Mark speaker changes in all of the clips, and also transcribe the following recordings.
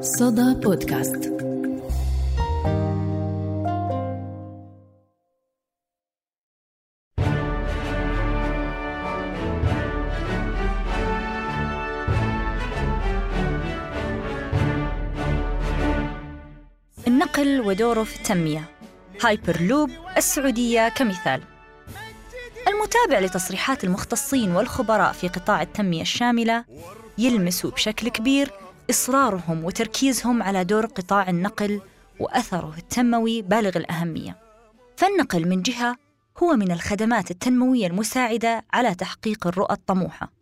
Speaker 1: صدى بودكاست.
Speaker 2: النقل ودوره في التنمية. هايبر لوب السعودية كمثال. المتابع لتصريحات المختصين والخبراء في قطاع التنمية الشاملة يلمس بشكل كبير إصرارهم وتركيزهم على دور قطاع النقل وأثره التنموي بالغ الأهمية. فالنقل من جهة هو من الخدمات التنموية المساعدة على تحقيق الرؤى الطموحة،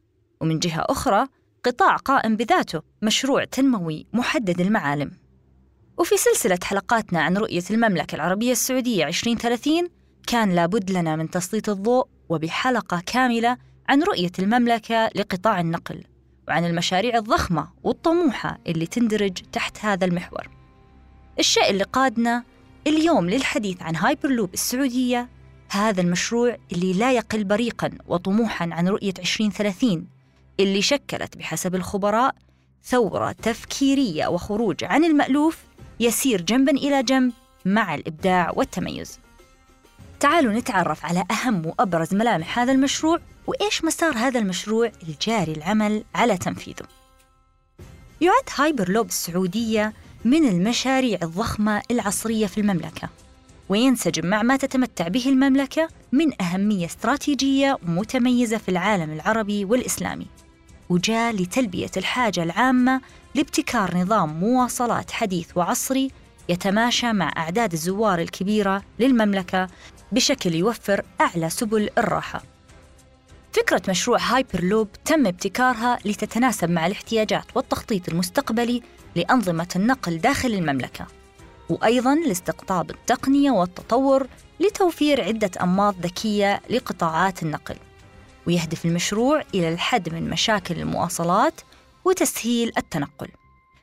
Speaker 2: ومن جهة أخرى قطاع قائم بذاته مشروع تنموي محدد المعالم. وفي سلسلة حلقاتنا عن رؤية المملكة العربية السعودية 2030 كان لابد لنا من تسليط الضوء وبحلقة كاملة عن رؤية المملكة لقطاع النقل وعن المشاريع الضخمة والطموحة اللي تندرج تحت هذا المحور. الشيء اللي قادنا اليوم للحديث عن هايبرلوب السعودية هذا المشروع اللي لا يقل بريقا وطموحا عن رؤية 2030 اللي شكلت بحسب الخبراء ثورة تفكيرية وخروج عن المألوف يسير جنبا إلى جنب مع الإبداع والتميز. تعالوا نتعرف على أهم وأبرز ملامح هذا المشروع وإيش مسار هذا المشروع الجاري العمل على تنفيذه. يعد هايبر لوب السعودية من المشاريع الضخمة العصرية في المملكة وينسجم مع ما تتمتع به المملكة من أهمية استراتيجية متميزة في العالم العربي والإسلامي وجاء لتلبية الحاجة العامة لابتكار نظام مواصلات حديث وعصري يتماشى مع أعداد الزوار الكبيرة للمملكة بشكل يوفر أعلى سبل الراحة. فكرة مشروع هايبر لوب تم ابتكارها لتتناسب مع الاحتياجات والتخطيط المستقبلي لأنظمة النقل داخل المملكة، وأيضاً لاستقطاب التقنية والتطور لتوفير عدة أنماط ذكية لقطاعات النقل. ويهدف المشروع إلى الحد من مشاكل المواصلات وتسهيل التنقل.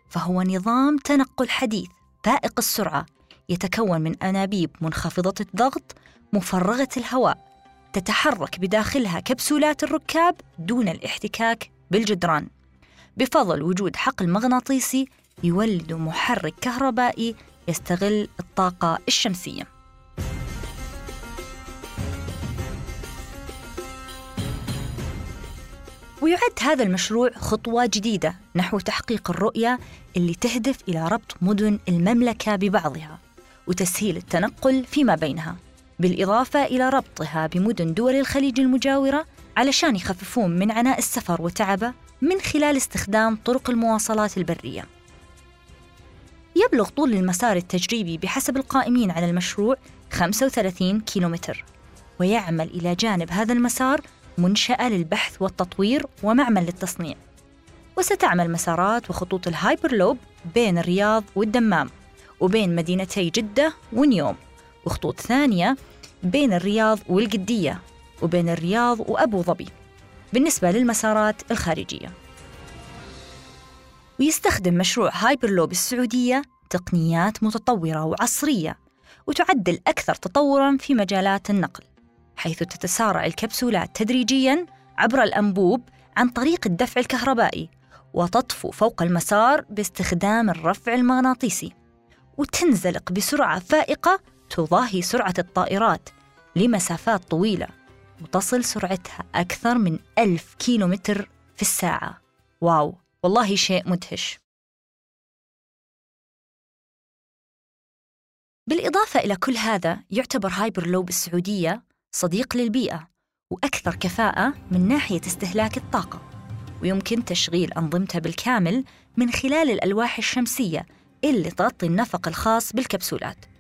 Speaker 2: فهو نظام تنقل حديث فائق السرعة يتكون من أنابيب منخفضة الضغط مفرغة الهواء تتحرك بداخلها كبسولات الركاب دون الاحتكاك بالجدران. بفضل وجود حقل مغناطيسي يولد محرك كهربائي يستغل الطاقة الشمسية. ويعد هذا المشروع خطوة جديدة نحو تحقيق الرؤية اللي تهدف إلى ربط مدن المملكة ببعضها وتسهيل التنقل فيما بينها. بالإضافة إلى ربطها بمدن دول الخليج المجاورة علشان يخففون من عناء السفر وتعبه من خلال استخدام طرق المواصلات البرية. يبلغ طول المسار التجريبي بحسب القائمين على المشروع 35 كيلومتر ويعمل إلى جانب هذا المسار منشأة للبحث والتطوير ومعمل للتصنيع. وستعمل مسارات وخطوط الهايبرلوب بين الرياض والدمام وبين مدينتي جدة ونيوم وخطوط ثانية بين الرياض والقدية وبين الرياض وأبو ظبي. بالنسبة للمسارات الخارجية. ويستخدم مشروع هايبرلوب السعودية تقنيات متطورة وعصرية وتعد الأكثر تطوراً في مجالات النقل حيث تتسارع الكبسولات تدريجياً عبر الأنبوب عن طريق الدفع الكهربائي وتطفو فوق المسار باستخدام الرفع المغناطيسي وتنزلق بسرعة فائقة تضاهي سرعة الطائرات لمسافات طويلة وتصل سرعتها أكثر من ألف كيلومتر في الساعة. واو والله شيء مدهش. بالإضافة إلى كل هذا يعتبر هايبر لوب السعودية صديق للبيئة وأكثر كفاءة من ناحية استهلاك الطاقة ويمكن تشغيل أنظمتها بالكامل من خلال الألواح الشمسية اللي تغطي النفق الخاص بالكبسولات.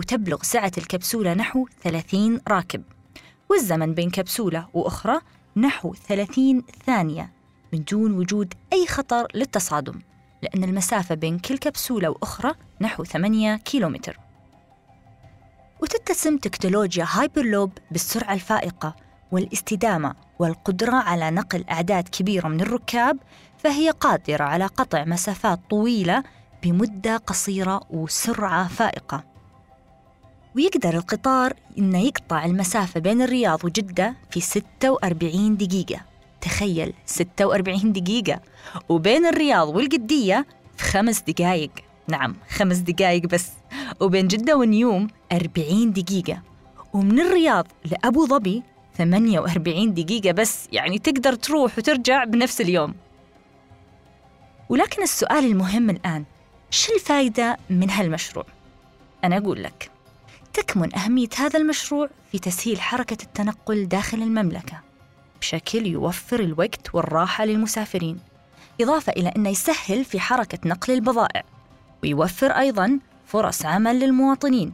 Speaker 2: وتبلغ سعة الكبسولة نحو 30 راكب. والزمن بين كبسولة وأخرى نحو 30 ثانية من دون وجود أي خطر للتصادم لأن المسافة بين كل كبسولة وأخرى نحو 8 كيلومتر. وتتسم تكنولوجيا هايبرلوب بالسرعة الفائقة والاستدامة والقدرة على نقل أعداد كبيرة من الركاب فهي قادرة على قطع مسافات طويلة بمدة قصيرة وسرعة فائقة. ويقدر القطار إنه يقطع المسافة بين الرياض وجدة في 46 دقيقة. تخيل 46 دقيقة. وبين الرياض والقدية في خمس دقايق. نعم خمس دقايق بس. وبين جدة ونيوم 40 دقيقة. ومن الرياض لأبو ظبي 48 دقيقة بس. يعني تقدر تروح وترجع بنفس اليوم. ولكن السؤال المهم الآن شو الفائدة من هالمشروع؟ أنا أقول لك. تكمن أهمية هذا المشروع في تسهيل حركة التنقل داخل المملكة بشكل يوفر الوقت والراحة للمسافرين إضافة إلى أنه يسهل في حركة نقل البضائع ويوفر أيضاً فرص عمل للمواطنين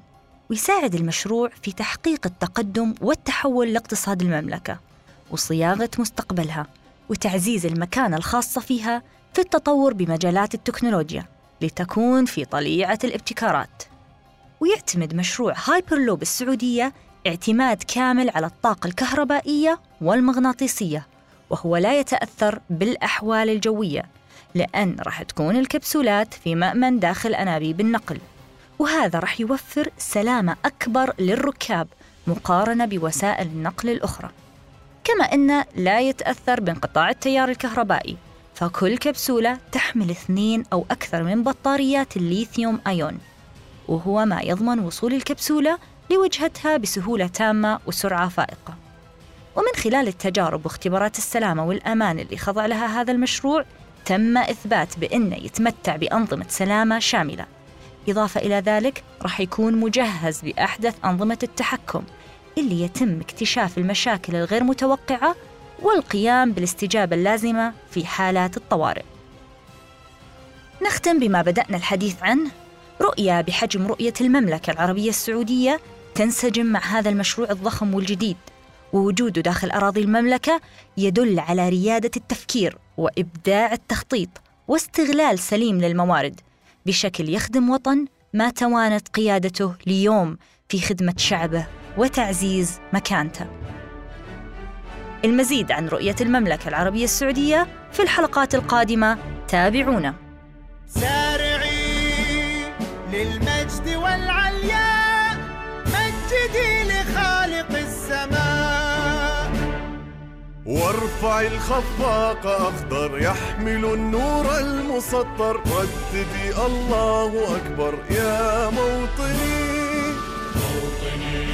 Speaker 2: ويساعد المشروع في تحقيق التقدم والتحول لاقتصاد المملكة وصياغة مستقبلها وتعزيز المكانة الخاصة فيها في التطور بمجالات التكنولوجيا لتكون في طليعة الابتكارات. ويعتمد مشروع هايبرلوب السعودية اعتماد كامل على الطاقة الكهربائية والمغناطيسية وهو لا يتأثر بالأحوال الجوية لأن راح تكون الكبسولات في مأمن داخل أنابيب النقل. وهذا راح يوفر سلامة أكبر للركاب مقارنة بوسائل النقل الأخرى. كما أنه لا يتأثر بانقطاع التيار الكهربائي فكل كبسولة تحمل اثنين أو أكثر من بطاريات الليثيوم أيون. وهو ما يضمن وصول الكبسولة لوجهتها بسهولة تامة وسرعة فائقة ومن خلال التجارب واختبارات السلامة والأمان اللي خضع لها هذا المشروع تم إثبات بأنه يتمتع بأنظمة سلامة شاملة إضافة إلى ذلك راح يكون مجهز بأحدث أنظمة التحكم اللي يتم اكتشاف المشاكل الغير متوقعة والقيام بالاستجابة اللازمة في حالات الطوارئ. نختم بما بدأنا الحديث عنه رؤية بحجم رؤية المملكة العربية السعودية تنسجم مع هذا المشروع الضخم والجديد ووجوده داخل أراضي المملكة يدل على ريادة التفكير وإبداع التخطيط واستغلال سليم للموارد بشكل يخدم وطن ما توانت قيادته ليوم في خدمة شعبه وتعزيز مكانته. المزيد عن رؤية المملكة العربية السعودية في الحلقات القادمة تابعونا.
Speaker 3: للمجد والعلياء مجدي لخالق السماء.
Speaker 4: وارفع الخفاق أخضر يحمل النور المسطر. رددي الله أكبر يا موطني. موطني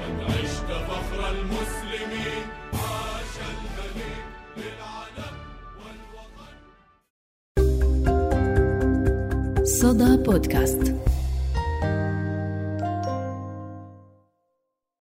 Speaker 4: قد عشت فخر المسلمين
Speaker 1: صدى بودكاست